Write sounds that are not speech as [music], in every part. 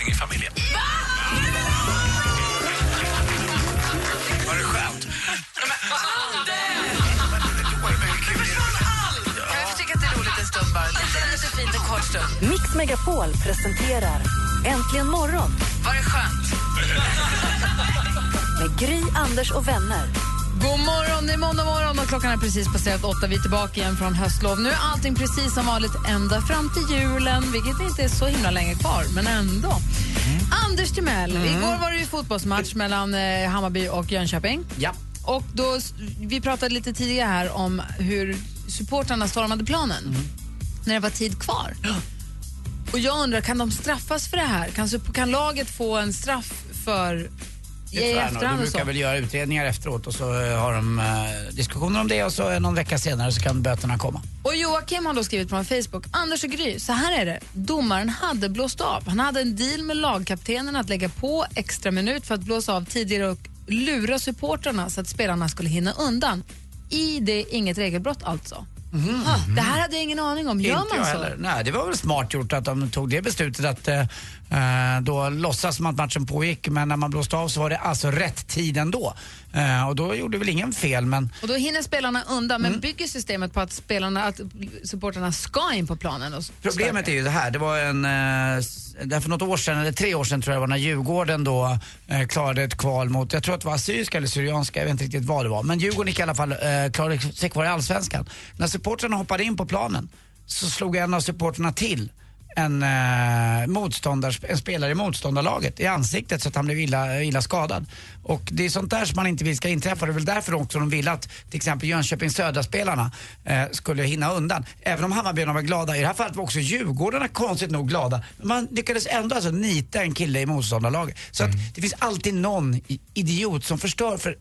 tillökning i familjen? Var det skönt? Mix Megapol presenterar Äntligen morgon Var det skönt? [laughs] med Gry, Anders och vänner. God morgon, det är måndag morgon och klockan är precis passerat åtta. Vi är tillbaka igen från höstlov. Nu är allting precis som vanligt ända fram till julen, vilket inte är så himla länge kvar, men ändå. Anders Timell, igår var det ju fotbollsmatch mellan eh, Hammarby och Jönköping. Ja. Och då, vi pratade lite tidigare här om hur supportrarna stormade planen när det var tid kvar. Och jag undrar, kan de straffas för det här? Kan, sup- kan laget få en straff för Det tror jag nog. efterhand De brukar väl göra utredningar efteråt och så eh, har de eh, diskussioner om det och så någon vecka senare så kan böterna komma. Och Joakim har då skrivit på Facebook, Anders och Gry, så här är det. Domaren hade blåst av. Han hade en deal med lagkaptenen att lägga på extra minut för att blåsa av tidigare och lura supportrarna så att spelarna skulle hinna undan. I det inget regelbrott alltså. Ah, det här hade jag ingen aning om. Gör. Inte man jag så? heller. Nej, det var väl smart gjort att de tog det beslutet att eh, eh, då låtsas som att matchen pågick men när man blåste av så var det alltså rätt tid ändå. Eh, och då gjorde väl ingen fel men Och då hinner spelarna undan, Mm. men bygger systemet på att spelarna, att supportrarna ska in på planen? Och Problemet är ju det här, det var en, eh, för något år sedan, eller tre år sedan tror jag det var, när Djurgården då eh, klarade ett kval mot, jag tror att det var assyriska eller syrianska, jag vet inte riktigt vad det var. Men Djurgården gick i alla fall, eh, klarade sig kvar i Allsvenskan. När supportrarna hoppade in på planen så slog en av supportrarna till en, eh, motståndars, en spelare i motståndarlaget i ansiktet så att han blev illa, illa skadad. Och det är sånt där som man inte vill ska inträffa. Det är väl därför också de ville att till exempel Jönköping Södra-spelarna eh, skulle hinna undan. Även om Hammarbyarna var glada. I det här fallet var också Djurgårdarna konstigt nog glada. Men man lyckades ändå alltså nita en kille i motståndarlaget. Så att det finns alltid någon idiot som förstör för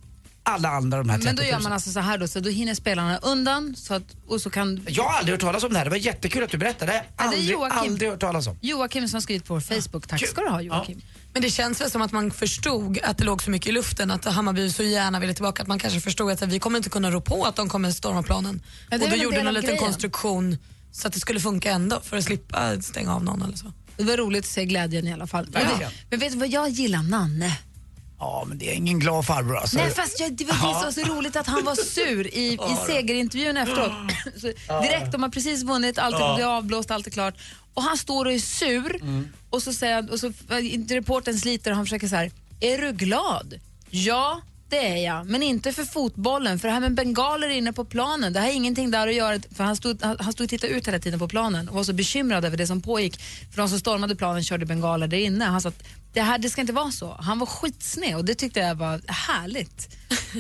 alla andra de här 30 Men 000. då gör man alltså så här då, så då hinner spelarna undan så att, och så kan Jag har aldrig hört talas om det här. Det var jättekul att du berättade. Det har jag Ja, det är aldrig, Joakim. aldrig hört talas om. Joakim som skrivit på vår Facebook. Tack ska du ha Joakim. Men det känns väl som att man förstod att det låg så mycket i luften att Hammarby så gärna ville tillbaka att man kanske förstod att vi kommer inte kunna rå på att de kommer storma planen. Ja, och då en gjorde någon av liten grejen. konstruktion så att det skulle funka ändå för att slippa stänga av någon eller så. Det var roligt att se glädjen i alla fall. Men, Verkligen. men vet du vad jag gillar? Nanne. Ja, men det är ingen glad farbror alltså. Nej, fast jag, det var det som var så roligt att han var sur i, i [laughs] segerintervjun efteråt. [gasps] Så direkt, de har precis vunnit, allt är det avblåst, allt är klart. Och han står och är sur och så säger han, och så reporten sliter och han försöker så här, är du glad? Ja, det är jag, men inte för fotbollen. För det här med bengaler inne på planen, det har ingenting där att göra. För han stod, han stod och tittade ut hela tiden på planen och var så bekymrad över det som pågick. För de som stormade planen körde bengaler där inne. Han sa att det här det ska inte vara så. Han var skitsned och det tyckte jag var härligt.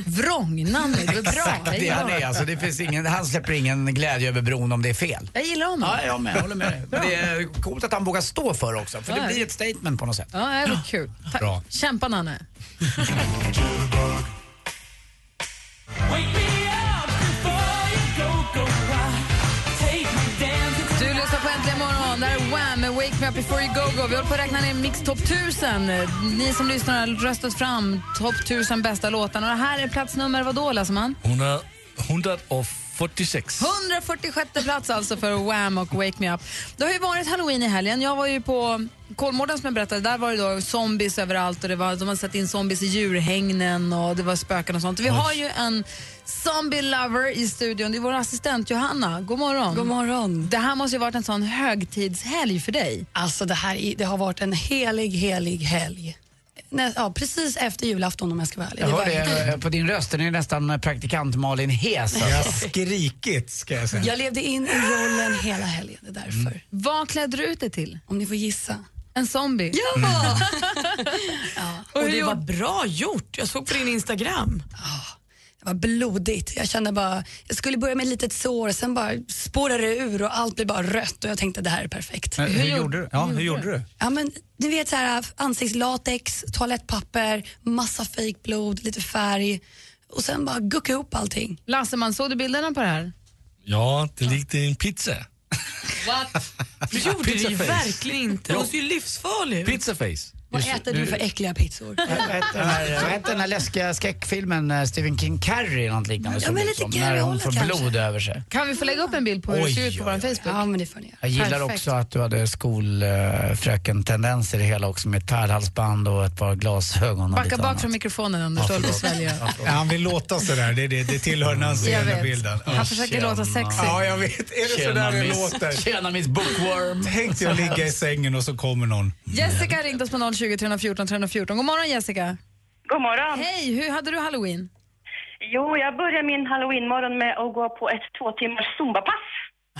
Vrång, Nanny, [laughs] det var bra. Exakt det han är. Alltså, det finns ingen, han släpper ingen glädje över bron om det är fel. Jag gillar honom. Ja, jag med. Håller med. Men det är coolt att han vågar stå för det också. För Ja. det blir ett statement på något sätt. Ja, det var kul. [laughs] Tack. Bra. Kämpa, Nanne. [laughs] Du lyssnar på Äntligen morgon morgon. Det här är Wham med Wake Me Up Before You Go Go. Vi håller på att räkna ner Mix Top 1000. Ni som lyssnar har röstat fram Top 1000 bästa låtarna. Och det här är plats nummer, vad då läser man? 100, 146. 146 plats alltså för Wham och Wake Me Up. Det har ju varit halloween i helgen. Jag var ju på Kolmården som jag berättade, där var det då zombies överallt och det var, de har satt in zombies i djurhägnen och det var spöken och sånt. Vi har ju en zombie lover i studion. Det är vår assistent Johanna. God morgon. God morgon. Det här måste ju ha varit en sån högtidshelg för dig. Alltså det här är- det har varit en helig, helig helg. Nä, ja, precis efter julafton om jag ska vara ärlig. Jag hör det eh, på din röst, den är nästan praktikant Malin hes. Jag Alltså. har skrikit ska jag säga. Jag levde in i rollen hela helgen, det är därför. Vad klädde du ut dig till? Om ni får gissa. En zombie? Ja! [laughs] ja. Och hur det var bra gjort. Jag såg på din Instagram. Det var blodigt. Jag kände bara, jag skulle börja med ett litet sår, sen bara spårade det ur och allt blev bara rött och jag tänkte det här är perfekt. Men hur, gjorde du? Ja, hur gjorde du? Ja, men, du vet så här, ansiktslatex, toalettpapper, massa fejkblod, lite färg och sen bara gucka ihop allting. Lasseman, såg du bilderna på det här? Ja, det likte en pizza. What? [laughs] Du gjorde det ju verkligen inte. Det ser ju livsfarlig ut. Pizzaface. Vad äter du för äckliga pizzor? Vad hette den här- den [laughs] läskiga skräckfilmen eh, Stephen King Carrie något liknande Ja, men lite som, När hon får kanske. blod över sig. Kan vi få lägga upp en bild på hur det ser ut på vår Facebook? Ja, men det får ni göra. Jag gillar Perfekt. också att du hade skolfröken-tendenser i det hela också med ett pärlhalsband och ett par glasögon. och Backa bak annat. från mikrofonen Anders, du håller på att svälja. Ja, han vill låta sådär, det, det, det tillhör den Jag anseende vet. bilden. Han försöker låta sexig. Ja, jag vet. Är det sådär det låter? Tjena miss bookworm. Tänk dig att ligga i sängen och så kommer någon. Jessica ringt oss på 020 314 314. God morgon Jessica. God morgon. Hej, hur hade du halloween? Jo, jag började min halloweenmorgon med att gå på ett två timmars zumbapass.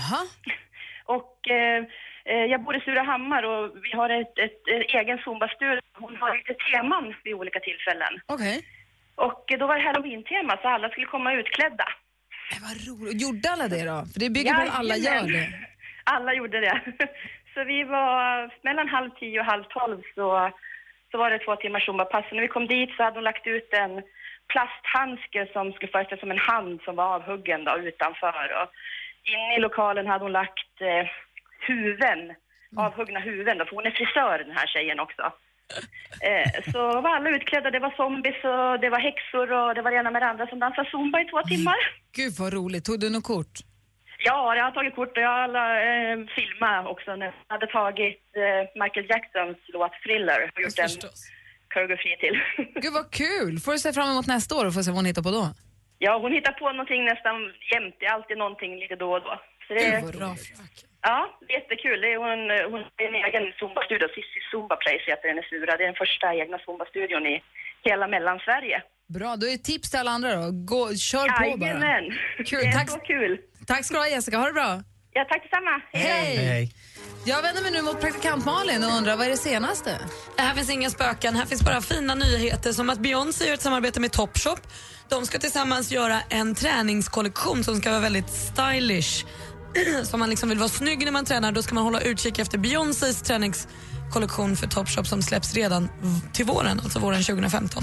Aha. [laughs] Och eh, eh, jag bor i Surahammar och vi har ett, ett, ett egen zumbastudio. Hon har lite teman vid olika tillfällen. Okej. Och eh, då var det halloween-tema så alla skulle komma utklädda. Okay. Vad roligt. Gjorde alla det då? För det bygger på att alla gör det. [laughs] Alla gjorde det. [laughs] Så vi var mellan halv tio och halv tolv så, så var det två timmars zumbapass. När vi kom dit så hade hon lagt ut en plasthandske som skulle föreställa som en hand som var avhuggen då, utanför. Och inne i lokalen hade hon lagt eh, huven, avhuggna huven då, för hon är frisör den här tjejen också. Eh, så var alla utklädda, det var zombies och det var häxor och det var det ena med det andra som dansade zumba i två timmar. Gud vad roligt. Tog du något kort? Ja, jag har tagit kort och jag har alla, eh, filmat också när jag hade tagit eh, Michael Jacksons låt Thriller och gjort en koreografi till. [laughs] Gud vad kul. Får du se fram emot nästa år och få se vad hon hittar på då? ja, hon hittar på någonting nästan jämt. Det är alltid någonting lite då och då. Så det, Gud vad fröken. ja, det är jättekul. Det är hon, eh, hon är en egen zumba-studio. Sissi Zumba Place heter den i Sura. Det är den första egna zumba-studion i hela Mellansverige. Bra, då är tips till alla andra då. Gå, kör på bara. Jajamän! Kul. Det är Tack, så kul. Tack ska du ha Jessica, ha det bra. Ja, tack detsamma. Hej! Jag vänder mig nu mot praktikant Malin och undrar vad är det senaste? Här finns inga spöken, här finns bara fina nyheter som att Beyoncé gör ett samarbete med Topshop. De ska tillsammans göra en träningskollektion som ska vara väldigt stylish. [clears throat] Så om man liksom vill vara snygg när man tränar då ska man hålla utkik efter Beyoncés träningskollektion för Topshop som släpps redan till våren, alltså våren 2015.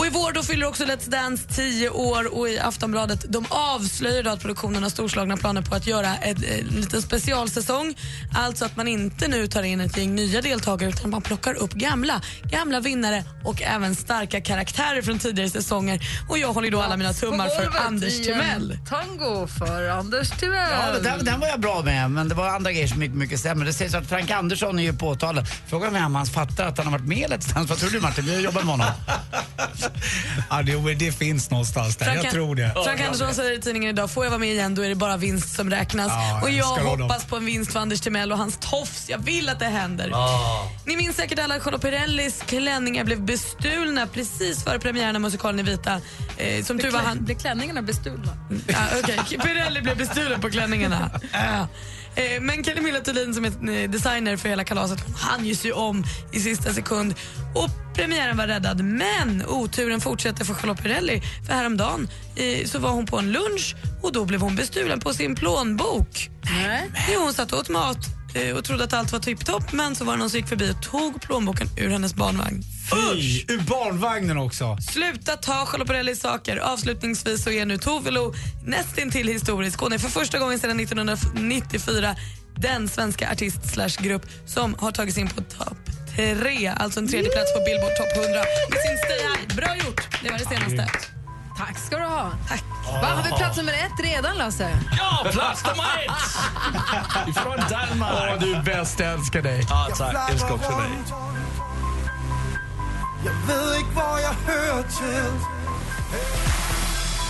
Och i vår då fyller också Let's Dance 10 år och i Aftonbladet de avslöjar då att produktionen har storslagna planer på att göra en liten specialsäsong. Alltså att man inte nu tar in ett gäng nya deltagare utan man plockar upp gamla, gamla vinnare och även starka karaktärer från tidigare säsonger. Och jag håller då alla mina tummar för Anders Timell. Tango för Anders Timell. Ja, det där, den var jag bra med, men det var andra grejer som gick mycket sämre. Det sägs att Frank Andersson är ju påtalad. Frågan är om han fattar att han har varit med i Let's Dance. Vad tror du Martin? Vi har jobbat med honom. [laughs] Ja, det, men det finns någonstans där, jag tror det. Frank Andersson säger i tidningen idag, får jag vara med igen då är det bara vinst som räknas. Ja, och jag hoppas på en vinst för Anders Timell och hans tofs. Jag vill att det händer. Ni minns säkert alla att Charlotte Perrellis klänningar blev bestulna precis före premiären av musikalen i Vita. Eh, som tur var han... Blev klänningarna bestulna? Ja, okej. Pirelli blev bestulen på klänningarna. [laughs] Eh, Men Milla Thulin som är eh, designer för hela kalaset, hon hann ju sy om i sista sekund. Och premiären var räddad. Men oturen fortsätter för Charlotte Pirelli. För häromdagen eh, så var hon på en lunch och då blev hon bestulen på sin plånbok. Nej. Hon satt och åt mat och trodde att allt var tipptopp men så var det någon som gick förbi och tog plånboken ur hennes barnvagn. Fy! Ur barnvagnen också. Sluta ta Charlotte saker. Avslutningsvis så är nu Tove Lo nästintill historisk. Hon är för första gången sedan 1994 den svenska artist slash grupp som har tagit sig in på topp tre, alltså en tredje plats på Billboard Top 100 med sin Stay High. Bra gjort! Det var det senaste. Tack ska du ha. Tack. Va, har vi plats nummer ett redan Lasse? Ja, plats nummer ett! Ifrån Danmark. Åh, du är bäst, jag älskar dig. Ja, tack. Älskar också dig. Jag vet inte vad jag hör till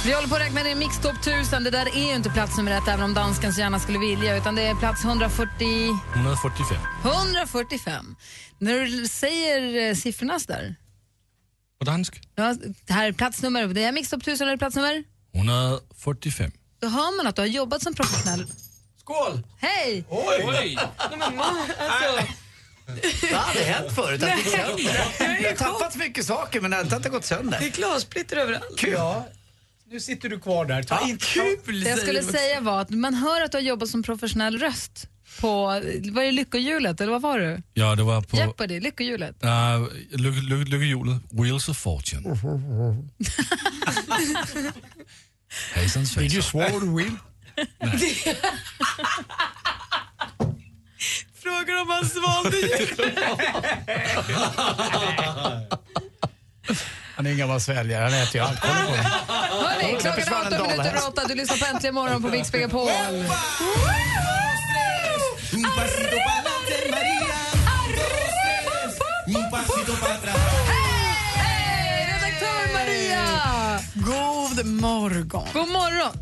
Vi håller på att räkna ner Mix Top 1000. Det där är ju inte plats nummer ett, även om dansken så gärna skulle vilja, utan det är plats 140... 145. 145. När du säger eh, siffrorna så där. På dansk. Ja, det här är plats nummer, det är Mix Top 1000, är det plats nummer? 145. Då hör man att du har jobbat som professionell. Skål! Hej! Oj! Alltså, Det har aldrig hänt förut att det går sönder. jag har tappats mycket saker men inte att det gått sönder. det är glassplitter överallt. Ja. Nu sitter du kvar där. Ta inte... Det jag skulle säga var att man hör att du har jobbat som professionell röst på, var det Lyckohjulet eller vad var du? Ja, det var på Jeopardy, Lyckohjulet. uh, lykke, lykke, lykkehjulet Wheels of Fortune. [laughs] Hejsan Did you svejsan. swallow the wheel? [laughs] Frågar om han svalde djur. [laughs] Han är en gammal sväljare, han äter ju allt. Kolla på honom. Hörni, klockan är en åtta minuter över åtta. Du lyssnar på Äntligen morgon på Mix Megapol. Un pasito pa'lante, María. Un, dos, tres. Un pasito para atrás. Hej, redaktör Maria! God morgon. God morgon.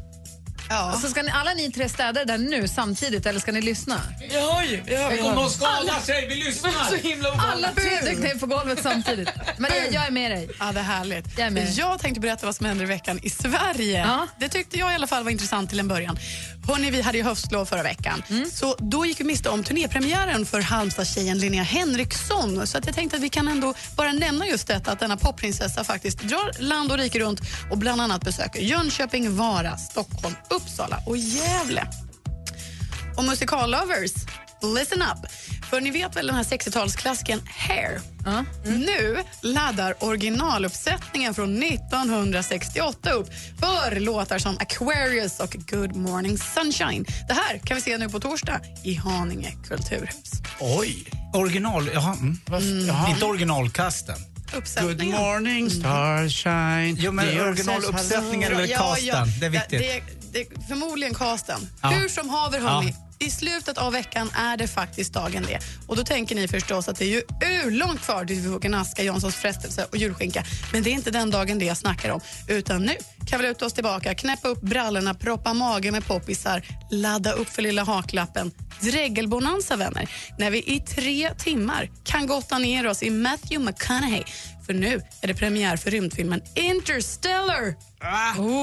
Ja. Så ska ni, alla ni tre städer där nu samtidigt eller ska ni lyssna? Jag har ju. Jag har, jag har. skada sig, vi lyssnar! Så himla Alla tre dök ner på golvet samtidigt. Maria, jag är med dig. Ja, det är härligt. Jag är med. Jag tänkte berätta vad som händer i veckan i Sverige. Ja. Det tyckte jag i alla fall var intressant till en början. Hörrni, vi hade ju höstlov förra veckan. Så då gick vi miste om turnépremiären för Halmstadstjejen Linnea Henriksson. Så att jag tänkte att vi kan ändå bara nämna just detta att denna popprinsessa faktiskt drar land och rike runt och bland annat besöker Jönköping, Vara, Stockholm, Uppsala och Gävle. Och musikallovers, listen up. För ni vet väl den här 60-talsklassikern Hair? Nu laddar originaluppsättningen från 1968 upp för låtar som Aquarius och Good Morning Sunshine. Det här kan vi se nu på torsdag i Haninge kulturhus. Oj! Original... Jaha, mm. Jaha. Inte originalkasten. Good morning starshine. Jo, men originaluppsättningen eller casten, det är viktigt. Det, det, förmodligen casten. Ja. Hur som haver, hörni. Ja. I slutet av veckan är det faktiskt dagen det. Och då tänker ni förstås att det är ju urlångt kvar tills vi får gnaska Janssons frestelse och julskinka. Men det är inte den dagen det jag snackar om. Utan nu kan vi luta oss tillbaka, knäppa upp brallorna, proppa magen med poppisar, ladda upp för lilla haklappen. Dregelbonanza, vänner. När vi i tre timmar kan gotta ner oss i Matthew McConaughey. För nu är det premiär för rymdfilmen Interstellar.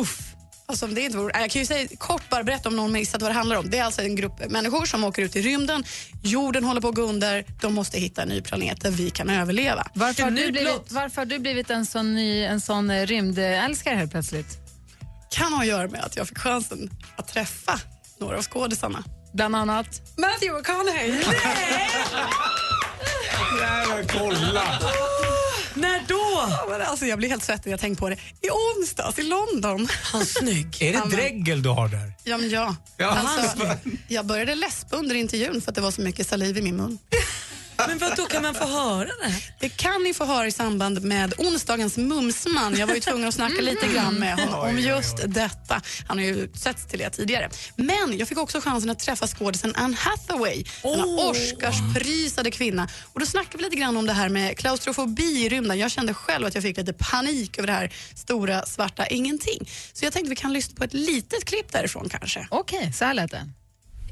Uff. Alltså, det inte vore, jag kan ju säga, kort bara berätta om någon missat vad det handlar om. Det är alltså en grupp människor som åker ut i rymden. Jorden håller på att gå under. De måste hitta en ny planet där vi kan överleva. Varför har, du blivit, varför har du blivit en sån, ny, en sån eh, rymdälskare helt plötsligt? kan ha att göra med att jag fick chansen att träffa några av skådisarna. Bland annat? Matthew McConaughey. kolla! När då? Ja, men alltså, jag blir helt svettig när jag tänker på det. I onsdags i London. Han snygg. [laughs] Är det dregel du har där? Ja, men ja. Ja. Alltså, [laughs] jag började läspa under intervjun för att det var så mycket saliv i min mun. Men vad då kan man få höra det? Det kan ni få höra i samband med onsdagens Mumsman. Jag var ju tvungen att snacka lite grann med honom om just detta. Han har ju setts till det tidigare. Men jag fick också chansen att träffa skådisen Anne Hathaway, denna Oscarsprisade kvinna. Och då snackade vi lite grann om det här med klaustrofobi i rymden. Jag kände själv att jag fick lite panik över det här stora svarta ingenting. Så jag tänkte vi kan lyssna på ett litet klipp därifrån kanske. Okej, så här lät det.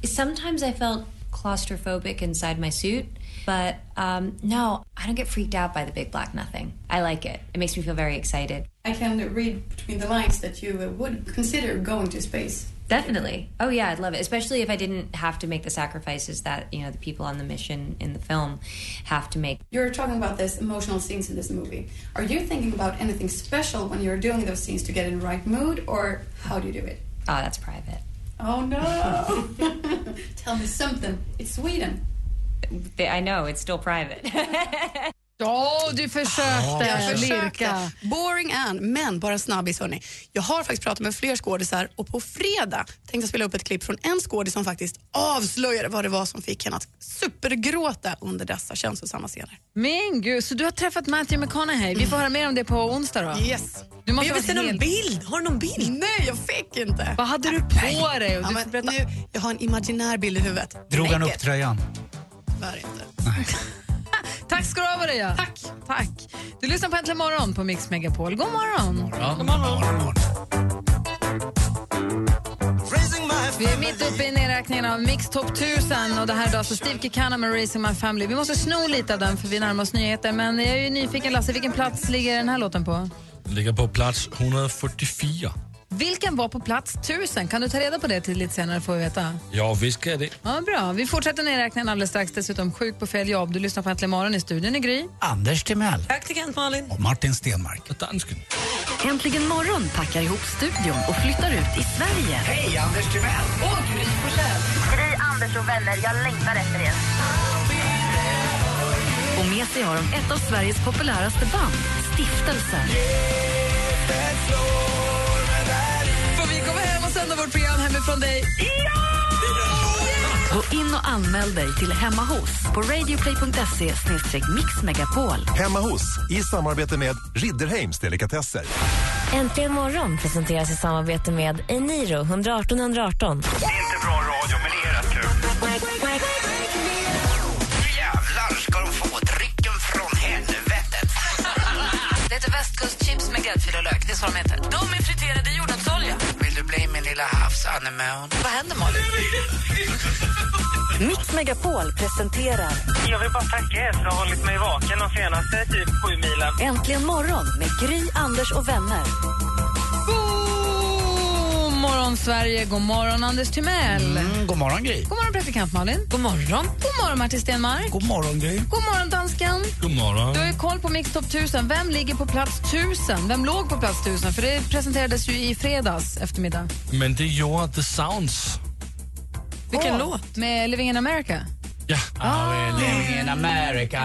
Sometimes I felt claustrophobic inside my suit, but um, no, I don't get freaked out by the big black nothing. I like it. It makes me feel very excited. I can read between the lines that you would consider going to space. Definitely. Oh yeah, I'd love it, especially if I didn't have to make the sacrifices that you know the people on the mission in the film have to make. You're talking about this emotional scenes in this movie. Are you thinking about anything special when you're doing those scenes to get in the right mood, or how do you do it? Oh, that's private. Oh no! [laughs] [laughs] Tell me something. It's Sweden. I know it's still private. [laughs] Ja, du försökte Jag försökte. Boring Ann, men bara snabbis hörni. Jag har faktiskt pratat med fler skådisar och på fredag tänkte jag spela upp ett klipp från en skådis som faktiskt avslöjade vad det var som fick henne att supergråta under dessa känslosamma scener. Men gud, så du har träffat Matthew McConaughey. Vi får höra mer om det på onsdag då. Yes. Du måste Jag vill se någon helt- bild. Har du någon bild? Nej, jag fick inte. Vad hade du på dig? Och Ja, du men nu, jag har en imaginär bild i huvudet. Drog han upp tröjan? Tyvärr inte. [laughs] Tack ska du ha Maria. Tack. Tack. Du lyssnar på Äntligen morgon på Mix Megapol. God morgon. God morgon. Raising my Vi är mitt uppe i nedräkningen av Mix Top 1000 och det här är alltså Steve Kikana med Raising My Family. Vi måste sno lite av den för vi närmar oss nyheter men jag är ju nyfiken Lasse, vilken plats ligger den här låten på? Ligger på plats 144. Vilken var på plats 1000? Kan du ta reda på det till lite senare får vi veta. Ja, visst ska jag det. Ja, bra. Vi fortsätter nedräkningen alldeles strax. Dessutom sjuk på fel jobb. Du lyssnar på Äntligen morgon i studion i Gry. Anders Timell. Praktikant Malin. Och Martin Stenmark. Och dansken. Äntligen morgon packar ihop studion och flyttar ut i Sverige. Hej, Anders Timell! Och Gry Forssell. Gry, Anders och vänner, jag längtar efter er. Och med sig har de ett av Sveriges populäraste band, Stiftelsen. Får hemifrån dig? Gå in och anmäl dig till Hemma hos på radioplay.se mixmegapol. Hemma hos, i samarbete med Ridderheims Delikatesser. Äntligen morgon presenteras i samarbete med Eniro 118 118. Inte bra radio, men det är rätt kul. Nu jävlar ska de få drycken från helvetet. Det heter västkustchips med gräddfil och lök. Det är så de heter. De är friterade i jordnötsolja. Lilla havsanemon? Vad händer, Malin? Mix Megapol presenterar Jag vill bara tacka er för att ha hållit mig vaken de senaste typ sju milen. Äntligen morgon med Gry, Anders och vänner. God morgon, Sverige. God morgon, Anders Timell. Mm, god morgon, Gry. God morgon, praktikant Malin. God morgon. God morgon, Martin Stenmark. God morgon, Gry. God morgon, dansken. God morgon. Du har ju koll på Mix Top 1000. Vem ligger på plats 1000? Vem låg på plats 1000? För det presenterades ju i fredags eftermiddag. Men det gjorde The Sounds. Vilken låt? Med Living in America. Ja. Ah. Living in America,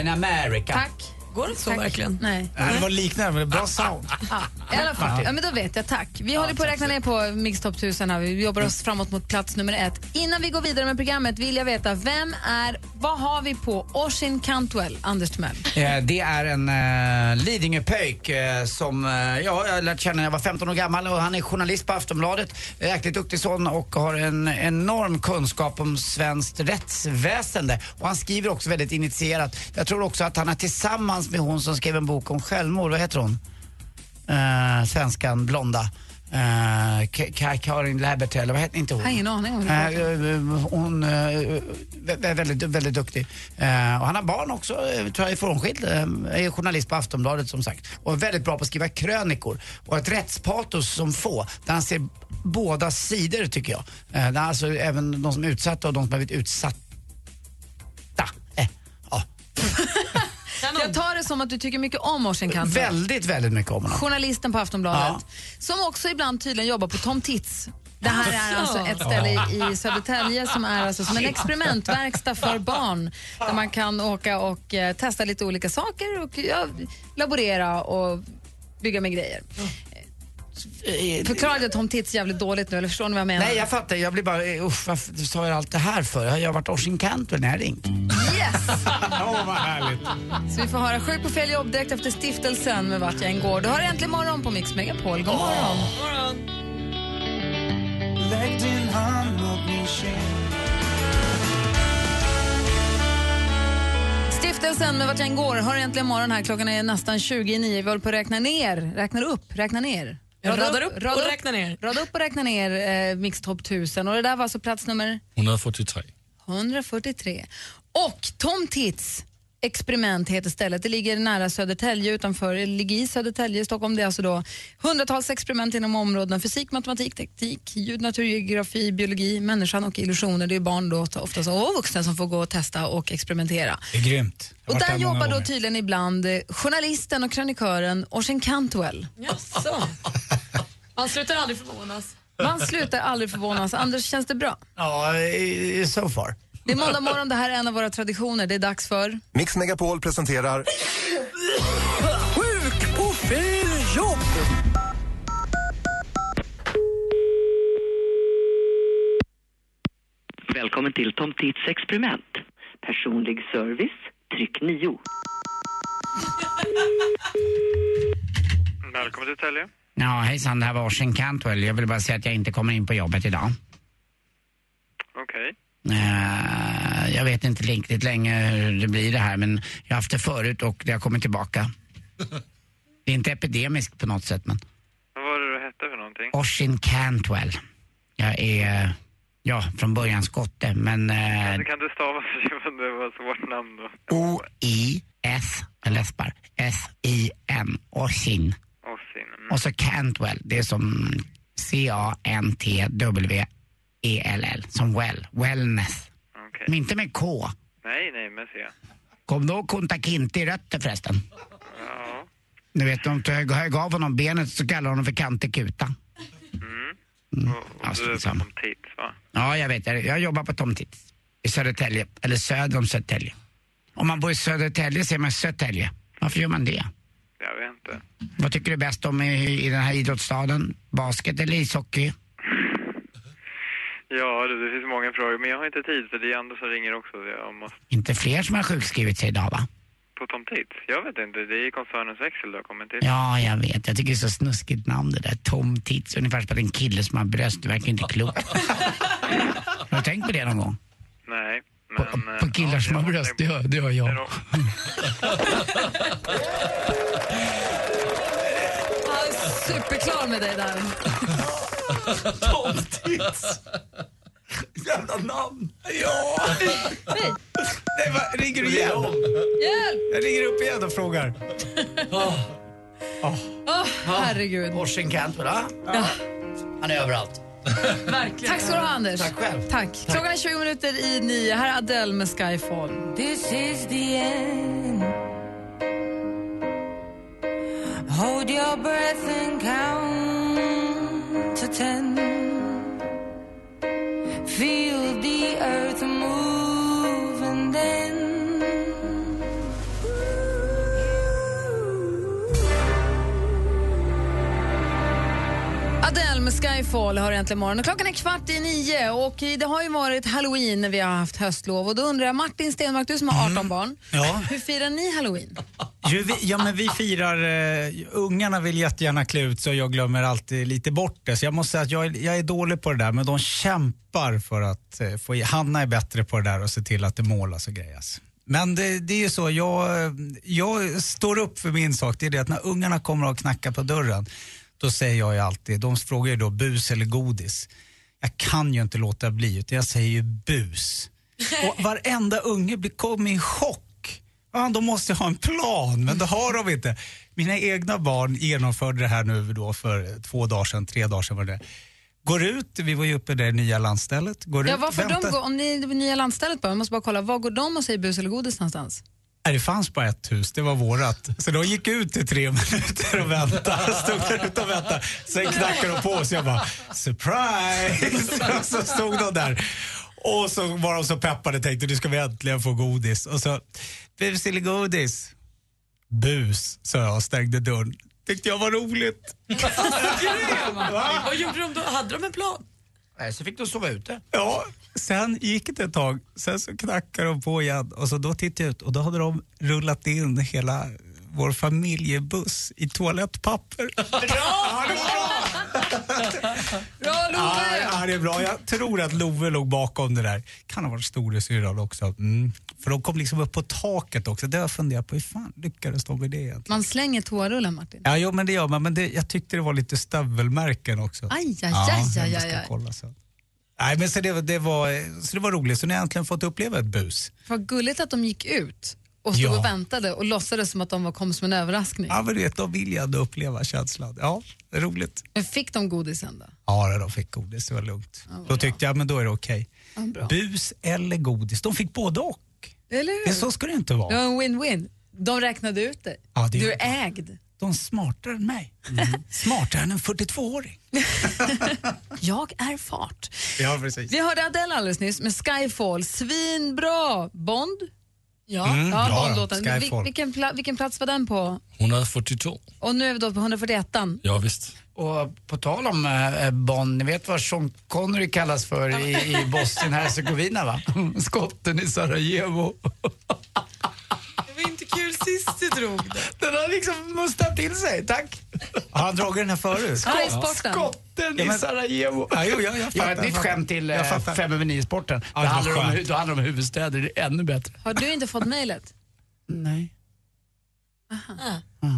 in America. Tack. Går det så Tack. verkligen? Nej. Ja, det var liknande, men det är bra sound. Ja, I alla fall. Ja, men då vet jag, tack. Vi håller på att räkna ner på Mix Top 1000 här. Vi jobbar oss framåt mot plats nummer ett. Innan vi går vidare med programmet vill jag veta, vem är, vad har vi på Oisin Cantwell, Anders Timell? Eh, Det är en uh, Lidingöpöjk eh, som uh, ja, jag har lärt känna när jag var 15 år gammal och han är journalist på Aftonbladet. Eh, Jäkligt duktig sån och har en enorm kunskap om svenskt rättsväsende. Och han skriver också väldigt initierat. Jag tror också att han är tillsammans med hon som skrev en bok om självmord, vad heter hon? Uh, svenskan, blonda. Uh, Ka- Ka- Karin Läbert eller vad heter inte hon? Jag har ingen aning Eh, eh, hon eh, vä- vä- väldigt, väldigt duktig. Eh, och han har barn också, eh, tror jag är frånskild. Eh, är journalist på Aftonbladet som sagt. Och är väldigt bra på att skriva krönikor. Och ett rättspatos som få. Där han ser båda sidor tycker jag. Eh, där alltså även de som är utsatta och de som har blivit utsatta. Eh, [laughs] ja. Jag tar det som att du tycker mycket om Oisin. Väldigt, väldigt mycket om honom. Journalisten på Aftonbladet. Som också ibland tydligen jobbar på Tom Tits. Det här är alltså ett ställe i- i Södertälje som är alltså som en experimentverkstad för barn. Där man kan åka och eh, testa lite olika saker och ja, laborera och bygga med grejer. Förklarade jag Tom Tits jävligt dåligt nu eller förstår ni vad jag menar? Nej, jag fattar. Jag blir bara, eh, usch, varför sa jag allt det här för? Jag har varit Oisin Cantwell när jag ringt. Yes! Åh, vad härligt. Så vi får höra Sjuk på fel jobb direkt efter stiftelsen med vart jag än går. Du har äntligen morgon på Mix Megapol. God morgon! Lägg din hand mot min kind Stiftelsen med vart jag än går har äntligen morgon här. Klockan är nästan 20 i nio. Vi håller på att räkna ner, räknar upp, räkna ner. Radar upp och räknar ner. Rada upp och räkna ner eh, Mix Top 1000. Och det där var alltså plats nummer 143. 143. Och Tom Tits experiment heter stället. Det ligger nära Södertälje utanför, ligger i Södertälje i Stockholm. Det är alltså då hundratals experiment inom områdena fysik, matematik, teknik, ljud, natur, geografi, biologi, människan och illusioner. Det är barn då oftast och vuxna som får gå och testa och experimentera. Det är grymt. Och där jobbar då tydligen ibland eh, journalisten och krönikören Oisin Cantwell. Jaså? Man slutar aldrig förvånas. Man slutar aldrig förvånas. Anders, känns det bra? Ja, so far. Det är måndag morgon, det här är en av våra traditioner. Det är dags för... Mix Megapol presenterar Sjuk på fel jobb! Välkommen till Tom Tits experiment. Personlig service, tryck 9. Välkommen till Tälje. Ja, hejsan, det här var Oisin Cantwell. Jag vill bara säga att jag inte kommer in på jobbet idag. Okej. Eh, jag vet inte riktigt länge hur det blir det här, men jag har haft det förut och det har kommit tillbaka. Det är inte epidemiskt på något sätt, men Vad var det du hette för någonting? Oisin Cantwell. Jag är, ja, från början skotte, men eh, Det kan du stava för det var svårt namn då. O-I-S, jag läspar, S-I-N, Oisin. Oisin. Mm. Och så Cantwell, det är som C-A-N-T-W-E-L-L, som well, wellness. Okej. Men inte med K. Nej, nej, men se. Kom då Kunta Kinte i rötter förresten. Ja. Du vet, de tog- gav honom benet så kallade honom för Kante Kuta. Mm. Och, Ja, och du är på. Tom Tits, va? Ja, jag vet. Jag jag jobbar på Tom Tits i Södertälje, eller söder om Södertälje. Om man bor i Södertälje säger man Södertälje. Varför gör man det? Jag vet inte. Vad tycker du bäst om i, i den här idrottsstaden? Basket eller ishockey? Ja, du, det finns många frågor, men jag har inte tid för det är andra som ringer också. så Jag måste Inte fler som har sjukskrivit sig idag va? på Tom Tits. Jag vet inte, det är koncernens växel du har kommit till. Ja, jag vet. Jag tycker det är så snuskigt namn det där. Tom Tits. Ungefär som att en kille som har bröst. Det verkar inte klokt. [laughs] har du tänkt på det någon gång? Nej, men... På killar som har bröst, det gör, det gör jag. [laughs] Superklar med dig där. [laughs] [laughs] Tom Tits. Jävla namn. Ja. Nej, va, ringer du igen? Hjälp! Jag ringer upp igen och frågar. Åh, herregud. Orsin Cantwell? Ja. Han är överallt. Verkligen. Tack ska du ha, Anders. Tack själv. Tack. Klockan är 20 minuter i nio. Här är Adele med Skyfall. This is the end. Hold your breath and count ten. Feel the earth move and then. Adele med Skyfall har äntligen morgon. Och klockan är kvart i nio och det har ju varit halloween när vi har haft höstlov. Och då undrar jag, Martin Stenmark, du som har 18 barn, Ja. hur firar ni halloween? [laughs] Jo, vi, ja, men vi firar, uh, ungarna vill jättegärna klä ut sig och jag glömmer alltid lite bort det. Så jag måste säga att jag, är- jag är dålig på det där men de kämpar för att uh, få, Hanna är bättre på det där och se till att det målas och grejas. Men det, det är ju så, jag, jag står upp för min sak. Det är det att när ungarna kommer och knackar på dörren, då säger jag ju alltid, de frågar ju då bus eller godis. Jag kan ju inte låta bli utan jag säger ju bus. Och varenda unge blir- kommer i chock. Ja, de måste ha en plan, men det har de inte. Mina egna barn genomförde det här nu då för två dagar sedan, tre dagar sedan var det. Går ut, vi var ju uppe i nya landstället. Går Ja, ut, varför de väntar- går, om ni är det nya landstället bara, jag måste bara kolla, var går de och säger bus eller godis någonstans? Nej, det fanns bara ett hus, det var vårat. Så de gick ut i tre [laughs] minuter och väntade. Stod där ute och väntade. Sen knackade de på så jag bara, surprise! [laughs] Så stod de där. Och så var de så peppade tänkte nu ska vi äntligen få godis. Och så, bus eller godis? Bus, sa jag och stängde dörren. Tyckte jag var roligt. Vad gjorde de då? Hade de en plan? Nej, så fick de sova ute. Ja, sen gick det ett tag, sen så knackade de på igen och så då tittade jag ut och då hade de rullat in hela vår familjebuss i toalettpapper. Bra Ja, ja, det är bra. Jag tror att Love låg bakom det där. Kan ha varit storasyrran också. Mm. För de kom liksom upp på taket också. Det har jag funderat på. Hur fan lyckades de med det egentligen? Man slänger toarullen, Martin. Ja, jo, men det gör man. Men det, jag tyckte det var lite stövelmärken också. Aj, aj, aj, aj, aj, aj. kolla sen. Nej, men så det, var- det var, så det var roligt. Så nu har äntligen fått uppleva ett bus. Vad gulligt att de gick ut och stod Ja. och väntade och låtsades som att de var- kom som en överraskning. Ja, men du vet, de vill ju ändå uppleva känslan. Ja, det är roligt. Men fick de godisen då? Ja, de fick godis. Det var lugnt. då tyckte jag, men då är det okej. Ja, bra. Bus eller godis. De fick både och. Eller hur? Men så ska det inte vara. Det var en win-win. De räknade ut dig. Ja, det du är ägd. De är smartare än mig. [laughs] Smartare än en 42-åring. [laughs] Jag är fart. Ja, precis. Vi hörde Adele alldeles nyss med Skyfall. Svinbra! Bond? Ja, Mm, ja bra, Bond-låten. Skyfall. Vil- vilken, pla- vilken plats var den på? 142. Och nu är vi då på 141 Ja, visst. Och på tal om äh, Bonn, ni vet vad Sean Connery kallas för i, i Bosnien-Hercegovina va? [laughs] Skotten i Sarajevo. Det var inte kul sist du drog det. Den har liksom mustat till sig, tack. Har han dragit den här förut? Ja, i sporten. Skotten Ja, men- i Sarajevo. Ja, jo, ja, jag Jag har fattar, ett nytt skämt till Jag eh. Fem över nio-sporten. Ja, var handlar om, då handlar det om huvudstäder, det är ännu bättre. Har du inte fått mejlet? Nej.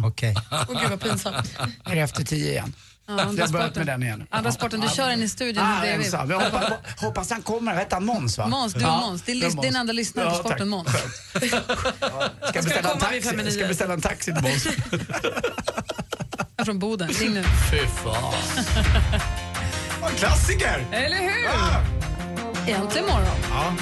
Okej. Åh gud vad pinsamt. Är det efter tio igen? Ja, jag andra har börjat sporten. med den igen. Andra sporten, du kör den i studion Ah, bredvid. ensam. Jag hoppas, hoppas han kommer. Vad han? Måns va? Måns, du och Måns. Det är din enda lyssnare på [laughs] Ja, sporten. Måns. Ska beställa en taxi, ska beställa en taxi till Måns. Jag är från Boden. Ring nu. [laughs] Fy fan. Klassiker! Eller hur? Äntligen morgon. Ja.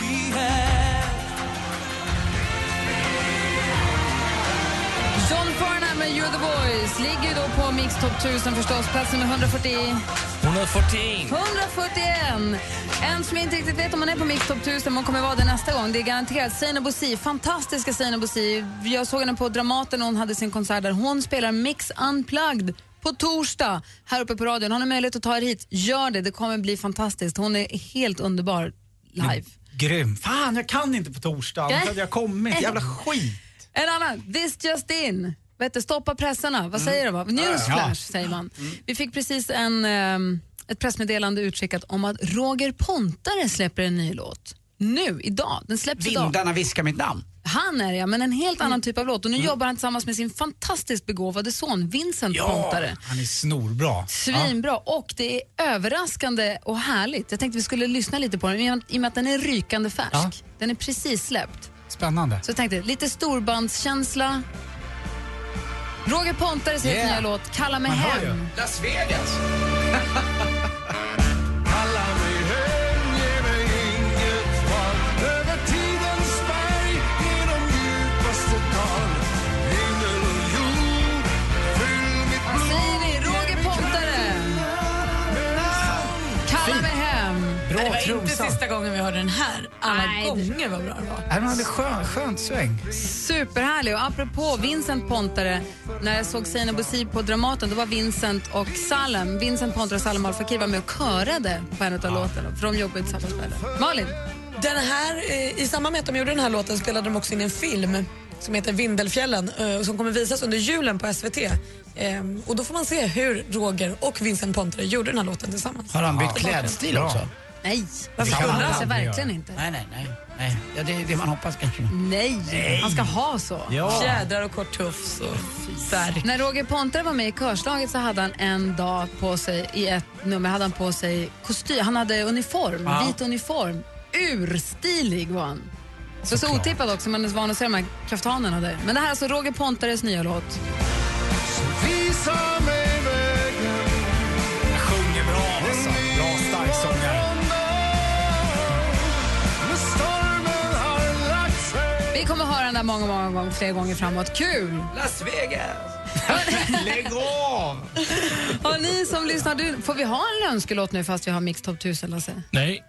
Med You're the Voice. Ligger ju då på Mix Top 1000 förstås, plats nummer 140. 141. 141! En som inte riktigt vet om man är på Mix Top 1000, men kommer vara det nästa gång. Det är garanterat Seinabo Bosi, fantastiska Seinabo Bosi. Jag såg henne på Dramaten när hon hade sin konsert där. Hon spelar Mix Unplugged på torsdag här uppe på radion. Har ni möjlighet att ta er hit, gör det. Det kommer bli fantastiskt. Hon är helt underbar live. Grym. Fan, jag kan inte på torsdag. [laughs] Jag kommit. Jävla skit. En annan, this just in. Vet du, stoppa pressarna. Vad säger de? Newsflash Ja. säger man. Vi fick precis en, ehm, ett pressmeddelande utskickat om att Roger Pontare släpper en ny låt. Nu, idag. Den släpps idag. Vindarna viskar mitt namn. Han är det, ja, men en helt annan typ av låt. Och nu jobbar han tillsammans med sin fantastiskt begåvade son Vincent Pontare. Han är snorbra. Svinbra. Och det är överraskande och härligt. Jag tänkte vi skulle lyssna lite på den i och med att den är rykande färsk. Ja. Den är precis släppt. Spännande. Så jag tänkte, lite storbandskänsla. Roger Pontares Yeah. nya låt Kalla mig hem. Las Vegas. [laughs] Var inte sista gången vi hörde den här. Alla Nej, gånger vad bra det var. Han hade skön, skönt sväng. Superhärlig. Och apropå Vincent Pontare, när jag såg Seinabo på Dramaten, då var Vincent och Salem, Vincent Pontare och Salem Al Fakir var med och körade på en av låtarna, för de jobbar tillsammans med det. Malin? Den här, eh, I samband med att de gjorde den här låten spelade de också in en film som heter Vindelfjällen eh, och som kommer visas under julen på SVT. Ehm, och då får man se hur Roger och Vincent Pontare gjorde den här låten tillsammans. Har han bytt klädstil också? Nej, Varför skulle han aldrig verkligen göra? inte. Nej, nej, nej. nej. Ja, det är det man hoppas kanske. Nej, han ska ha så. Ja. Fjädrar och kort tufs och färg. När Roger Pontare var med i körslaget så hade han en dag på sig, i ett nummer hade han på sig kostym, han hade uniform, Ja. vit uniform. Urstilig var han. Så, så otippad också, man är van att se de här kaftanerna där. Men det här är alltså Roger Pontares nya låt. Vi kommer höra den där många, många gånger, fler gånger framåt. Kul! Las Vegas! [laughs] Lägg av! Och ni som lyssnar, du, får vi ha en önskelåt nu fast vi har Mix Top 1000, Lasse? Nej.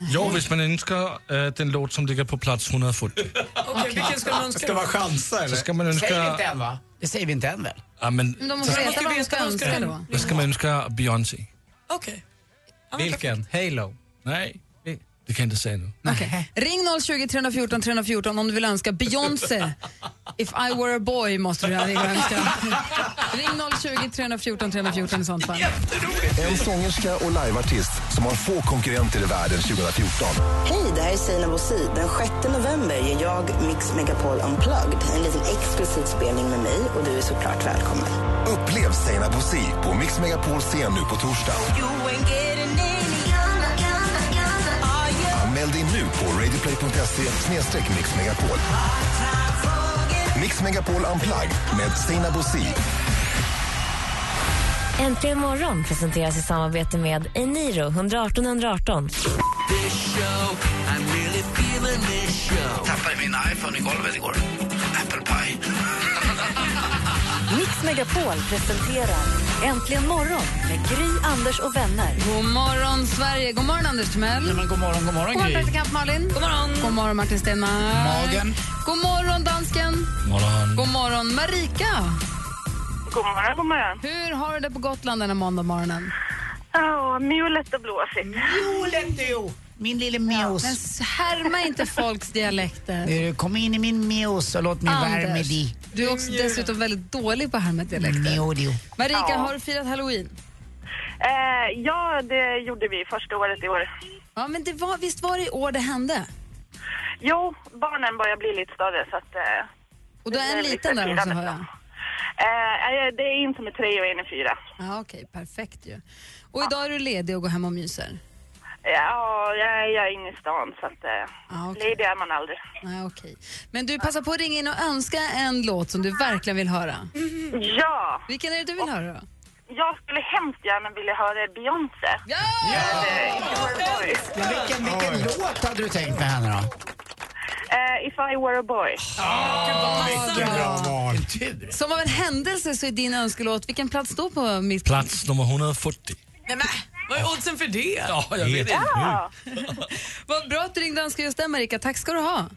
Jo, om man önskar äh, den låt som ligger på plats 140. Okej, vilken ska man önska Ska man chansa Så eller? ska man Säger vi inte önska... än va? Det säger vi inte än väl? Ja, men, Men de måste Så- veta vad de ska vad de ska önska önska. då. då ska man önska Beyoncé. Okej. Vilken? Halo? Nej, det kan jag inte säga nu. Okej. Ring 020 314 314 om du vill önska Beyoncé. If I were a boy måste du ringa önska. Ring 020 314 314 i sånt fall. En sångerska och liveartist som har få konkurrenter i världen 2014. Hej, det här är Sina Bosi. Den 6 november ger jag Mix Megapol Unplugged. En liten exklusiv spelning med mig och du är såklart välkommen. Upplev Seinabo Bosi på Mix Megapols scen nu på torsdag. Anmäl dig nu på radioplay.se mixmegapol. Mix Megapol Unplugged med Seinabo Bosi. Äntligen morgon presenteras i samarbete med Eniro 118 118. Tappade min iPhone i golvet igår. Apple Pie. Mix Megapol presenterar Äntligen morgon med Gry, Anders och vänner. God morgon, Sverige. God morgon, Anders Timell. Ja, men god morgon, god morgon God morgon, Gry. praktikant Malin. God morgon. God morgon, Martin Stenmarck. Magen. God morgon, dansken. Morgon. God morgon, Marika. God morgon, god morgon. Hur har du det på Gotland denna måndag morgonen? Ja, mulet och blåsigt. Joletio! Min lille mjus. Men härma inte folks dialekter. Du, Kom in i min mjus och låt mig värma dig. du är också dessutom väldigt dålig på att härma dialekter. Mjodio. Marika, Ja. har du firat halloween? Eh, ja, det gjorde vi första året i år. Ja, men det var, visst var det i år det hände? Jo, barnen börjar bli lite större så att... Eh, Och du är en liten lite där också, hör jag. Eh, det är en som är tre och en är fyra. Ja, okej, perfekt ju. Och idag är du ledig och går hem och myser? Ja, jag, jag är inne i stan så att... Eh, Ja, okej. Ledig är man aldrig. Nej, okej. Men du, passa på att ringa in och önska en låt som du verkligen vill höra. Ja! Vilken är det du vill höra då? Jag skulle hemskt gärna vilja höra Beyoncé. Ja! Men vilken, vilken låt hade du tänkt med henne då? Eh, if I were a boy. Vilket bra val. Som av en händelse så är din önskelåt, vilken plats står på Mix? Plats nummer 140. Nej, men, vad är oddsen för det? Ja, jag vet inte. Ja. [laughs] Vad bra att du ringde och just den Marika. Tack ska du ha.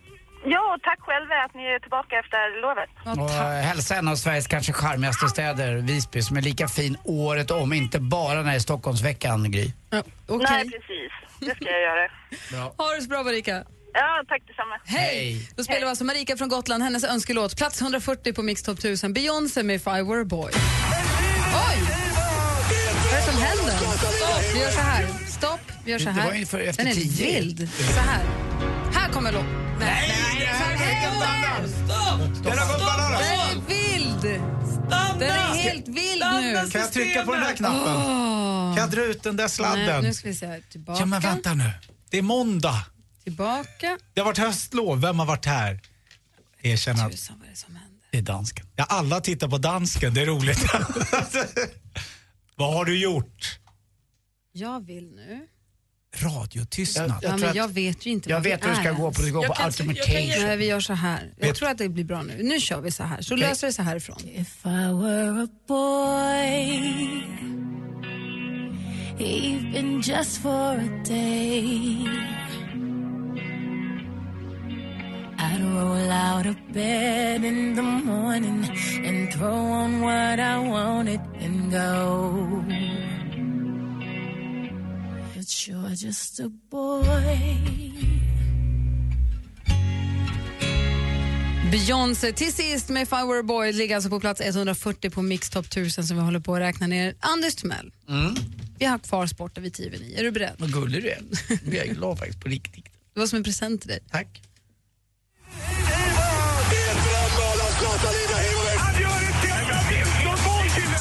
ja, tack själva att ni är tillbaka efter lovet. Och eh, hälsa en av Sveriges kanske charmigaste städer, Visby, som är lika fin året om, inte bara när det är Stockholmsveckan, Gry. Ja, Nej, precis. Det ska jag göra. [laughs] Ha det så bra Marika. Ja, tack detsamma. Hej! Då spelar vi alltså Marika från Gotland, hennes önskelåt. Plats 140 på Mix Top 1000. Beyoncé med If I Were a Boy. Oj! Händer? Stopp! Vi gör så här. Stopp! Vi gör så Det här. var ju för efter Den är tio. vild. Så här. Här kommer låt. Nej! Den har bananas. Den är vild! Den är helt vild nu. Kan jag trycka på den här knappen? Kan jag dra ut den där Nej, sladden? nu ska vi se. Tillbaka. Ja, men vänta nu. Det är måndag. Tillbaka. Det har varit höstlov. Vem har varit här? Erkänn att Tusan, vad är det som händer? Det är dansken. ja, alla tittar på dansken. Det är roligt. [laughs] Vad har du gjort? Jag vill nu. Radiotystnad. Ja, men jag vet ju inte Jag vad vet vi hur det ska är gå på. Det går Jag på kan- jag kan Cage. Nej, vi gör så här. Jag Vet- tror att det blir bra nu. Nu kör vi så här. Så löser vi så härifrån. If I were a boy, even just for a day, I'd roll out of bed in the morning and throw on what I wanted and go. But you're just a boy. Beyoncé till sist med If I Were a Boy ligger alltså på plats 140 på Mix Top 1000 som vi håller på att räkna ner. Anders Timell, Mm. vi har kvar sporten vid 10 över 9. Är du beredd? Vad gullig du är. [laughs] Jag är glad faktiskt på riktigt. Det var som en present till dig. Tack.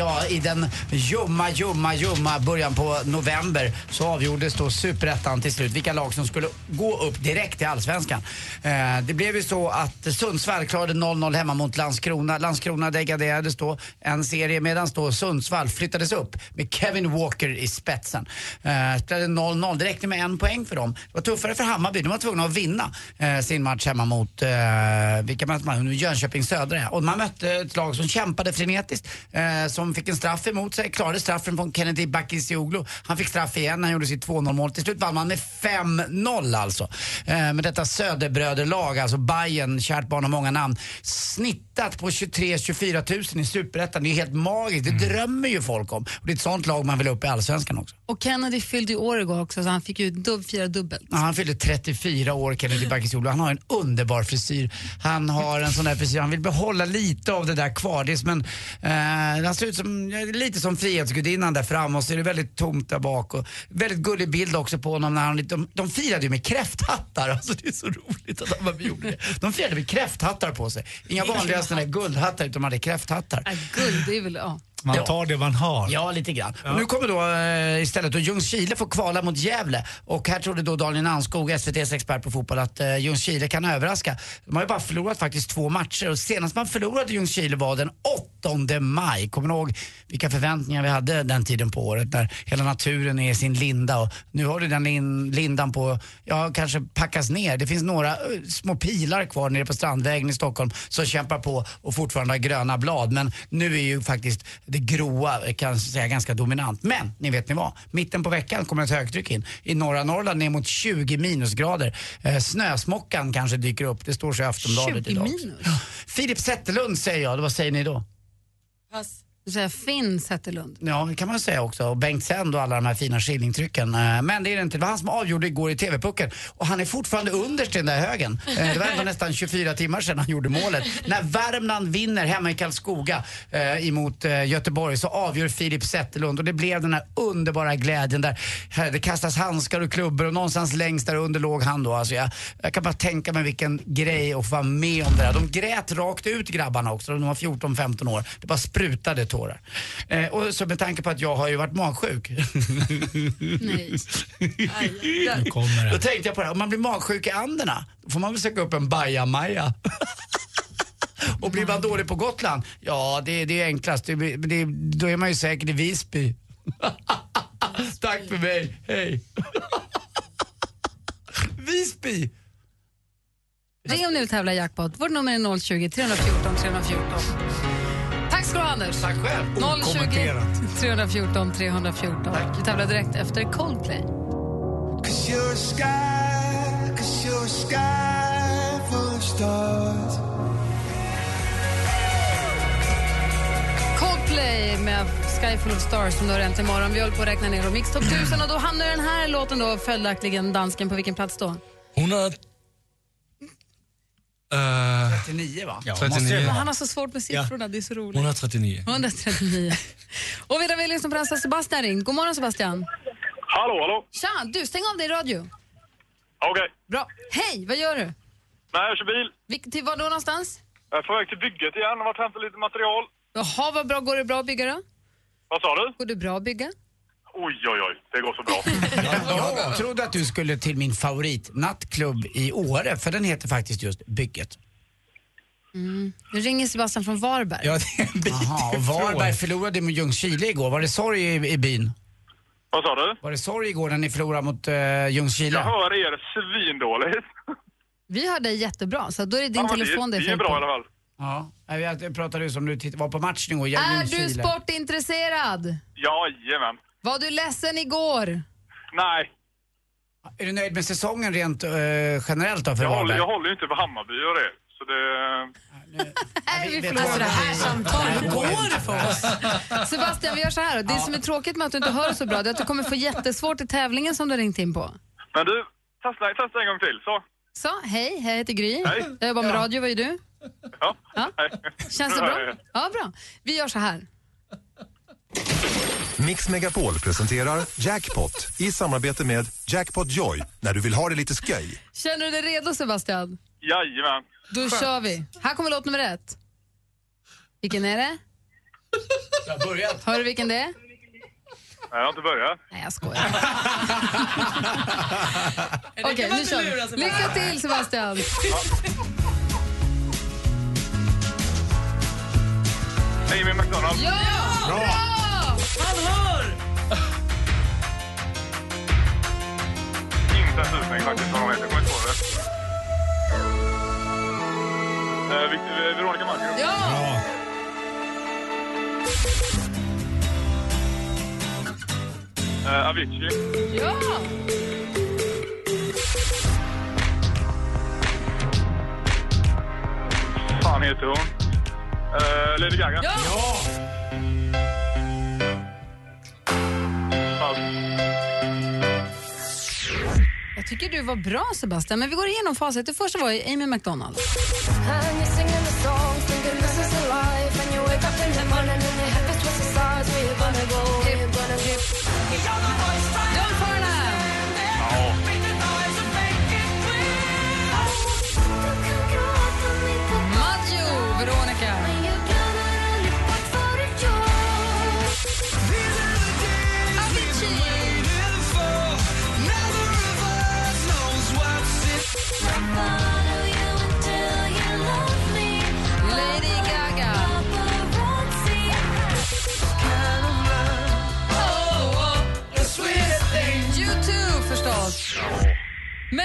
Ja, i den ljumma, ljumma, ljumma början på november så avgjordes då superettan till slut vilka lag som skulle gå upp direkt till allsvenskan. Eh, det blev ju så att Sundsvall klarade 0-0 hemma mot Landskrona. Landskrona degraderades då en serie medan då Sundsvall flyttades upp med Kevin Walker i spetsen. Eh, spelade 0-0. Det räckte med en poäng för dem. Det var tuffare för Hammarby. De var tvungna att vinna eh, sin match hemma mot, eh, vilka mötte man? Jönköping Södra. Och man mötte ett lag som kämpade frenetiskt, eh, som fick en straff emot sig, klarade straffen från Kennedy Bakircioglu. Han fick straff igen, han gjorde sitt 2-0 mål. Till slut vann man med 5-0 alltså. Eh, med detta Söderbröderlag, alltså Bayern, kärt barn har många namn, snittat på 23-24 tusen i Superettan. Det är helt magiskt, det drömmer ju folk om. Och det är ett sånt lag man vill upp i Allsvenskan också. Och Kennedy fyllde ju år igår också så han fick ju dub, fira dubbelt. Ja, han fyllde 34 år, Kennedy Bakircioglu. Han har en underbar frisyr. Han har en sån där frisyr, han vill behålla lite av det där kvar. Det är som en, eh, han ser ut som, ja, lite som Frihetsgudinnan där fram och så är det väldigt tomt där bak. Och väldigt gullig bild också på honom när han, de, de firade ju med kräfthattar. Alltså det är så roligt att Hammarby gjorde det. De firade med kräfthattar på sig. Inga vanliga där guldhattar utan de hade kräfthattar. Äh, guld, det är väl, ja. Man tar det man har. Ja, lite grann. Och nu kommer då eh, istället då Ljungskile få kvala mot Gävle. Och här trodde då Daniel Nanskog, SVTs expert på fotboll, att eh, Ljungskile kan överraska. De har ju bara förlorat faktiskt två matcher och senast man förlorade Ljungskile var den 8 maj. Kommer ni ihåg vilka förväntningar vi hade den tiden på året när hela naturen är i sin linda och nu har du den lin, lindan på, ja kanske packas ner. Det finns några eh, små pilar kvar nere på Strandvägen i Stockholm som kämpar på och fortfarande har gröna blad. Men nu är ju faktiskt det gråa kan säga ganska dominant. Men, ni vet ni vad? Mitten på veckan kommer ett högtryck in. I norra Norrland ner mot 20 minusgrader. Eh, snösmockan kanske dyker upp. Det står så i Aftonbladet 20 idag. minus? Filip Zetterlund säger jag. Vad säger ni då? Pass. Du säger Finn Zetterlund. Ja, det kan man säga också. Och Bengt Sänd och alla de här fina skillingtrycken. Eh, men det är det inte. Det var han som avgjorde igår i TV-pucken. Och han är fortfarande underst i den där högen. Eh, det var ändå nästan 24 timmar sedan han gjorde målet. När Värmland vinner hemma i Karlskoga eh, emot eh, Göteborg så avgör Filip Zetterlund. Och det blev den här underbara glädjen där det kastas handskar och klubbor och någonstans längst där under låg han då. Alltså jag, jag kan bara tänka mig vilken grej att få vara med om det där. De grät rakt ut grabbarna också. De var 14-15 år. Det bara sprutade tårar. Eh, och så med tanke på att jag har ju varit magsjuk. [laughs] Nej. [laughs] Nu kommer Då det. tänkte jag på det här, om man blir magsjuk i anderna, då får man väl söka upp en bajamaja. [laughs] Och blir man dålig på Gotland, ja det, det är enklast. Det, det, då är man ju säkert i Visby. Tack för mig, hej. Visby. Ring om ni vill tävla i jackpot. Vårt nummer är 020 314 314. Tack ska du ha, Anders. Tack själv. 020 Okommenterat. 314 314. Vi tävlar direkt efter Coldplay. Cause you're a sky, cause you're a sky full of stars. Coldplay med Sky Full of Stars som du har äntligen imorgon. Vi håller på att räkna ner och Mix Top 1000 och då hamnar den här låten då följaktligen dansken på vilken plats då? 100... Uh, 39 va? Ja, 39. Men han har så svårt med siffrorna, det är så roligt. 139. 139. Och vi vill lyssna på nästa Sebastian ringt. God morgon Sebastian. Hallå, hallå. Tja, du stäng av din radio. Okej. Bra. Hej, vad gör du? Nej, jag kör bil. Vil- till var då någonstans? Jag är på väg till bygget igen och varit och hämtat lite material. Jaha, vad bra. Går det bra att bygga då? Vad sa du? Går det bra att bygga? Oj, oj, oj. Det går så bra. [laughs] Jag trodde att du skulle till min favorit nattklubb i Åre, för den heter faktiskt just Bygget. Mm. Nu ringer Sebastian från Varberg. Ja, det är en bit och ifrån. Varberg förlorade mot Ljungskile igår. Var det sorg i, i byn? Vad sa du? Var det sorg igår när ni förlorade mot uh, Ljungskile? Jag hör er svindåligt. [laughs] Vi hör dig jättebra, så då är det din Ja, telefon det, det det är fel bra i på. alla fall. Ja, jag pratade ju som du var på matchen igår, Är Ljungskile. du sportintresserad? Jajamän. Var du ledsen igår? Nej, Är du nöjd med säsongen rent eh, generellt då för jag håller, jag håller ju inte på Hammarby och det. Så det... Nej, vi vad Det här samtalet, hur går det för oss? Sebastian, vi gör så här. Det som är tråkigt med att du inte hör så bra det är att du kommer få jättesvårt i tävlingen som du har ringt in på. Men du, testa, testa en gång till. Så. Så, hej, jag heter Gry. Hej. Jag jobbar med radio, vad är du? Ja. Ja. Känns det bra? Ja, bra. Vi gör så här. Mix Megapol presenterar Jackpot i samarbete med Jackpot Joy när du vill ha det lite sköj. Känner du dig redo Sebastian? Jajamän. Då kör vi. Här kommer låt nummer ett. Vilken är det? Jag har börjat. Hör du vilken det är? Nej, jag har inte börjat. Nej, jag skojar. Okej, nu kör vi. Lycka till Sebastian! Amy McDonald. Ja! Bra! Inte en susning faktiskt vad de heter. Jag kommer inte ihåg det. Eh, Victor, Veronica Maggio. Ja! Eh, Avicii. Ja! fan heter hon? Eh, Lady Gaga. Ja! Pass. Tycker du var bra Sebastian, men vi går igenom facit. Det första var ju Amy McDonald.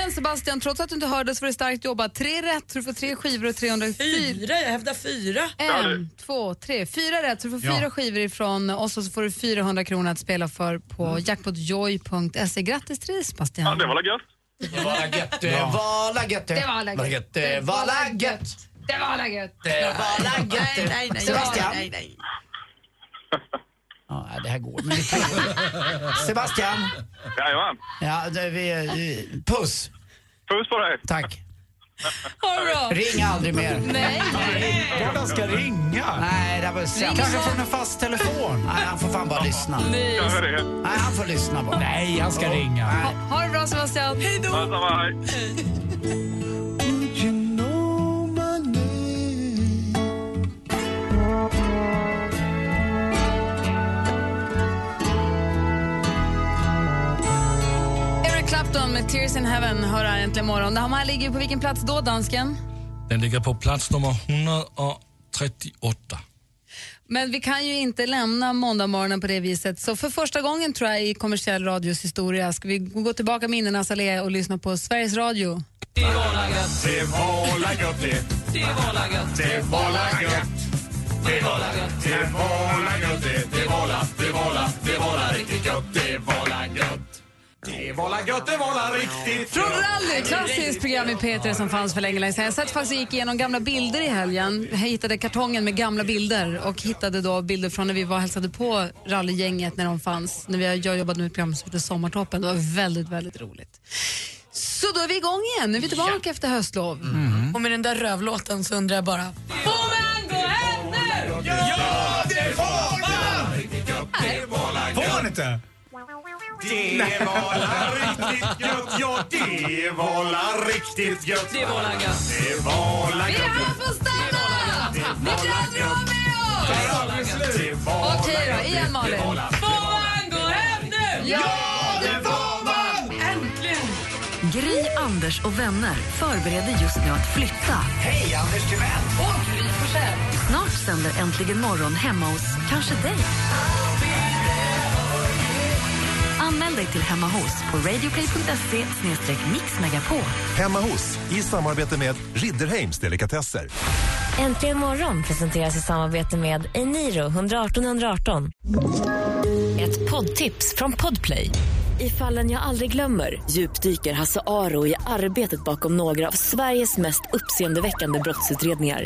Men Sebastian, trots att du inte hördes var det starkt jobbat. Tre rätt, du får tre skivor och 304. Fyra, jag hävdar fyra. En, två, tre, fyra rätt. Så du får Ja. fyra skivor ifrån oss och så får du 400 kronor att spela för på jackpotjoy.se. Grattis till dig Ja, Sebastian. det var la gött. Det var la gött, det var la gött. Det var la gött. Det var la gött. Det var la gött. Det var la gött. Nej, nej, nej. Sebastian. Nej, nej. Ja, det här går. Men vi. [laughs] Sebastian. Jajamän. Ja, vi, puss. Puss på dig. Tack. Ha det bra. Ring aldrig mer. Nej. Han ska ringa. Nej, det var sämst. Kanske från en fast telefon. Nej, han får fan bara lyssna. Nej, han får lyssna bara. Nej, han ska ringa. Nej. Ha det bra Sebastian. Hej då. Hej. Tears in Heaven hör här äntligen morgon. Det här ligger på vilken plats då, dansken? Den ligger på plats nummer 138. Men vi kan ju inte lämna måndagmorgonen på det viset. Så för första gången tror jag i kommersiell radios historia ska vi gå tillbaka minnenas allé och lyssna på Sveriges Radio. Det var la gött, det var la gött det. Det var la gött, det var la gött. Det var la gött, det var la gött det. Det var la, det var la, det var la riktigt gött. Det var la gött. Det var la gött, det var la riktigt Från rally, klassiskt program i P3 som fanns för länge, länge sedan. Jag satt faktiskt och gick igenom gamla bilder i helgen. Jag hittade kartongen med gamla bilder och hittade då bilder från när vi var hälsade på rallygänget när de fanns. När vi, jag jobbade med ett program som heter Sommartoppen. Det var väldigt, väldigt roligt. Så då är vi igång igen. Nu är vi tillbaka efter höstlov. Och med den där rövlåten så undrar jag bara... Får man gå hem nu? Ja, det får man! Får man inte? Det var la riktigt gött, ja det var la riktigt gött. Det var la gött. Det var la Vi gött. alla får stanna! Ni kan aldrig vara med oss! Okej då, igen Malin. Får man gå hem nu? Ja, det får man! Äntligen! Gry, Anders och vänner förbereder just nu att flytta. Hej, Anders Timell! Och Gry Forssell. Snart sänder Äntligen morgon hemma hos kanske dig. Anmäl dig till Hemma hos på radioplay.se mixmegapol. Hemma hos, i samarbete med Ridderheims Delikatesser. Äntligen morgon presenteras i samarbete med Eniro 118 118. Ett poddtips från Podplay. I fallen jag aldrig glömmer djupdyker Hasse Aro i arbetet bakom några av Sveriges mest uppseendeväckande brottsutredningar.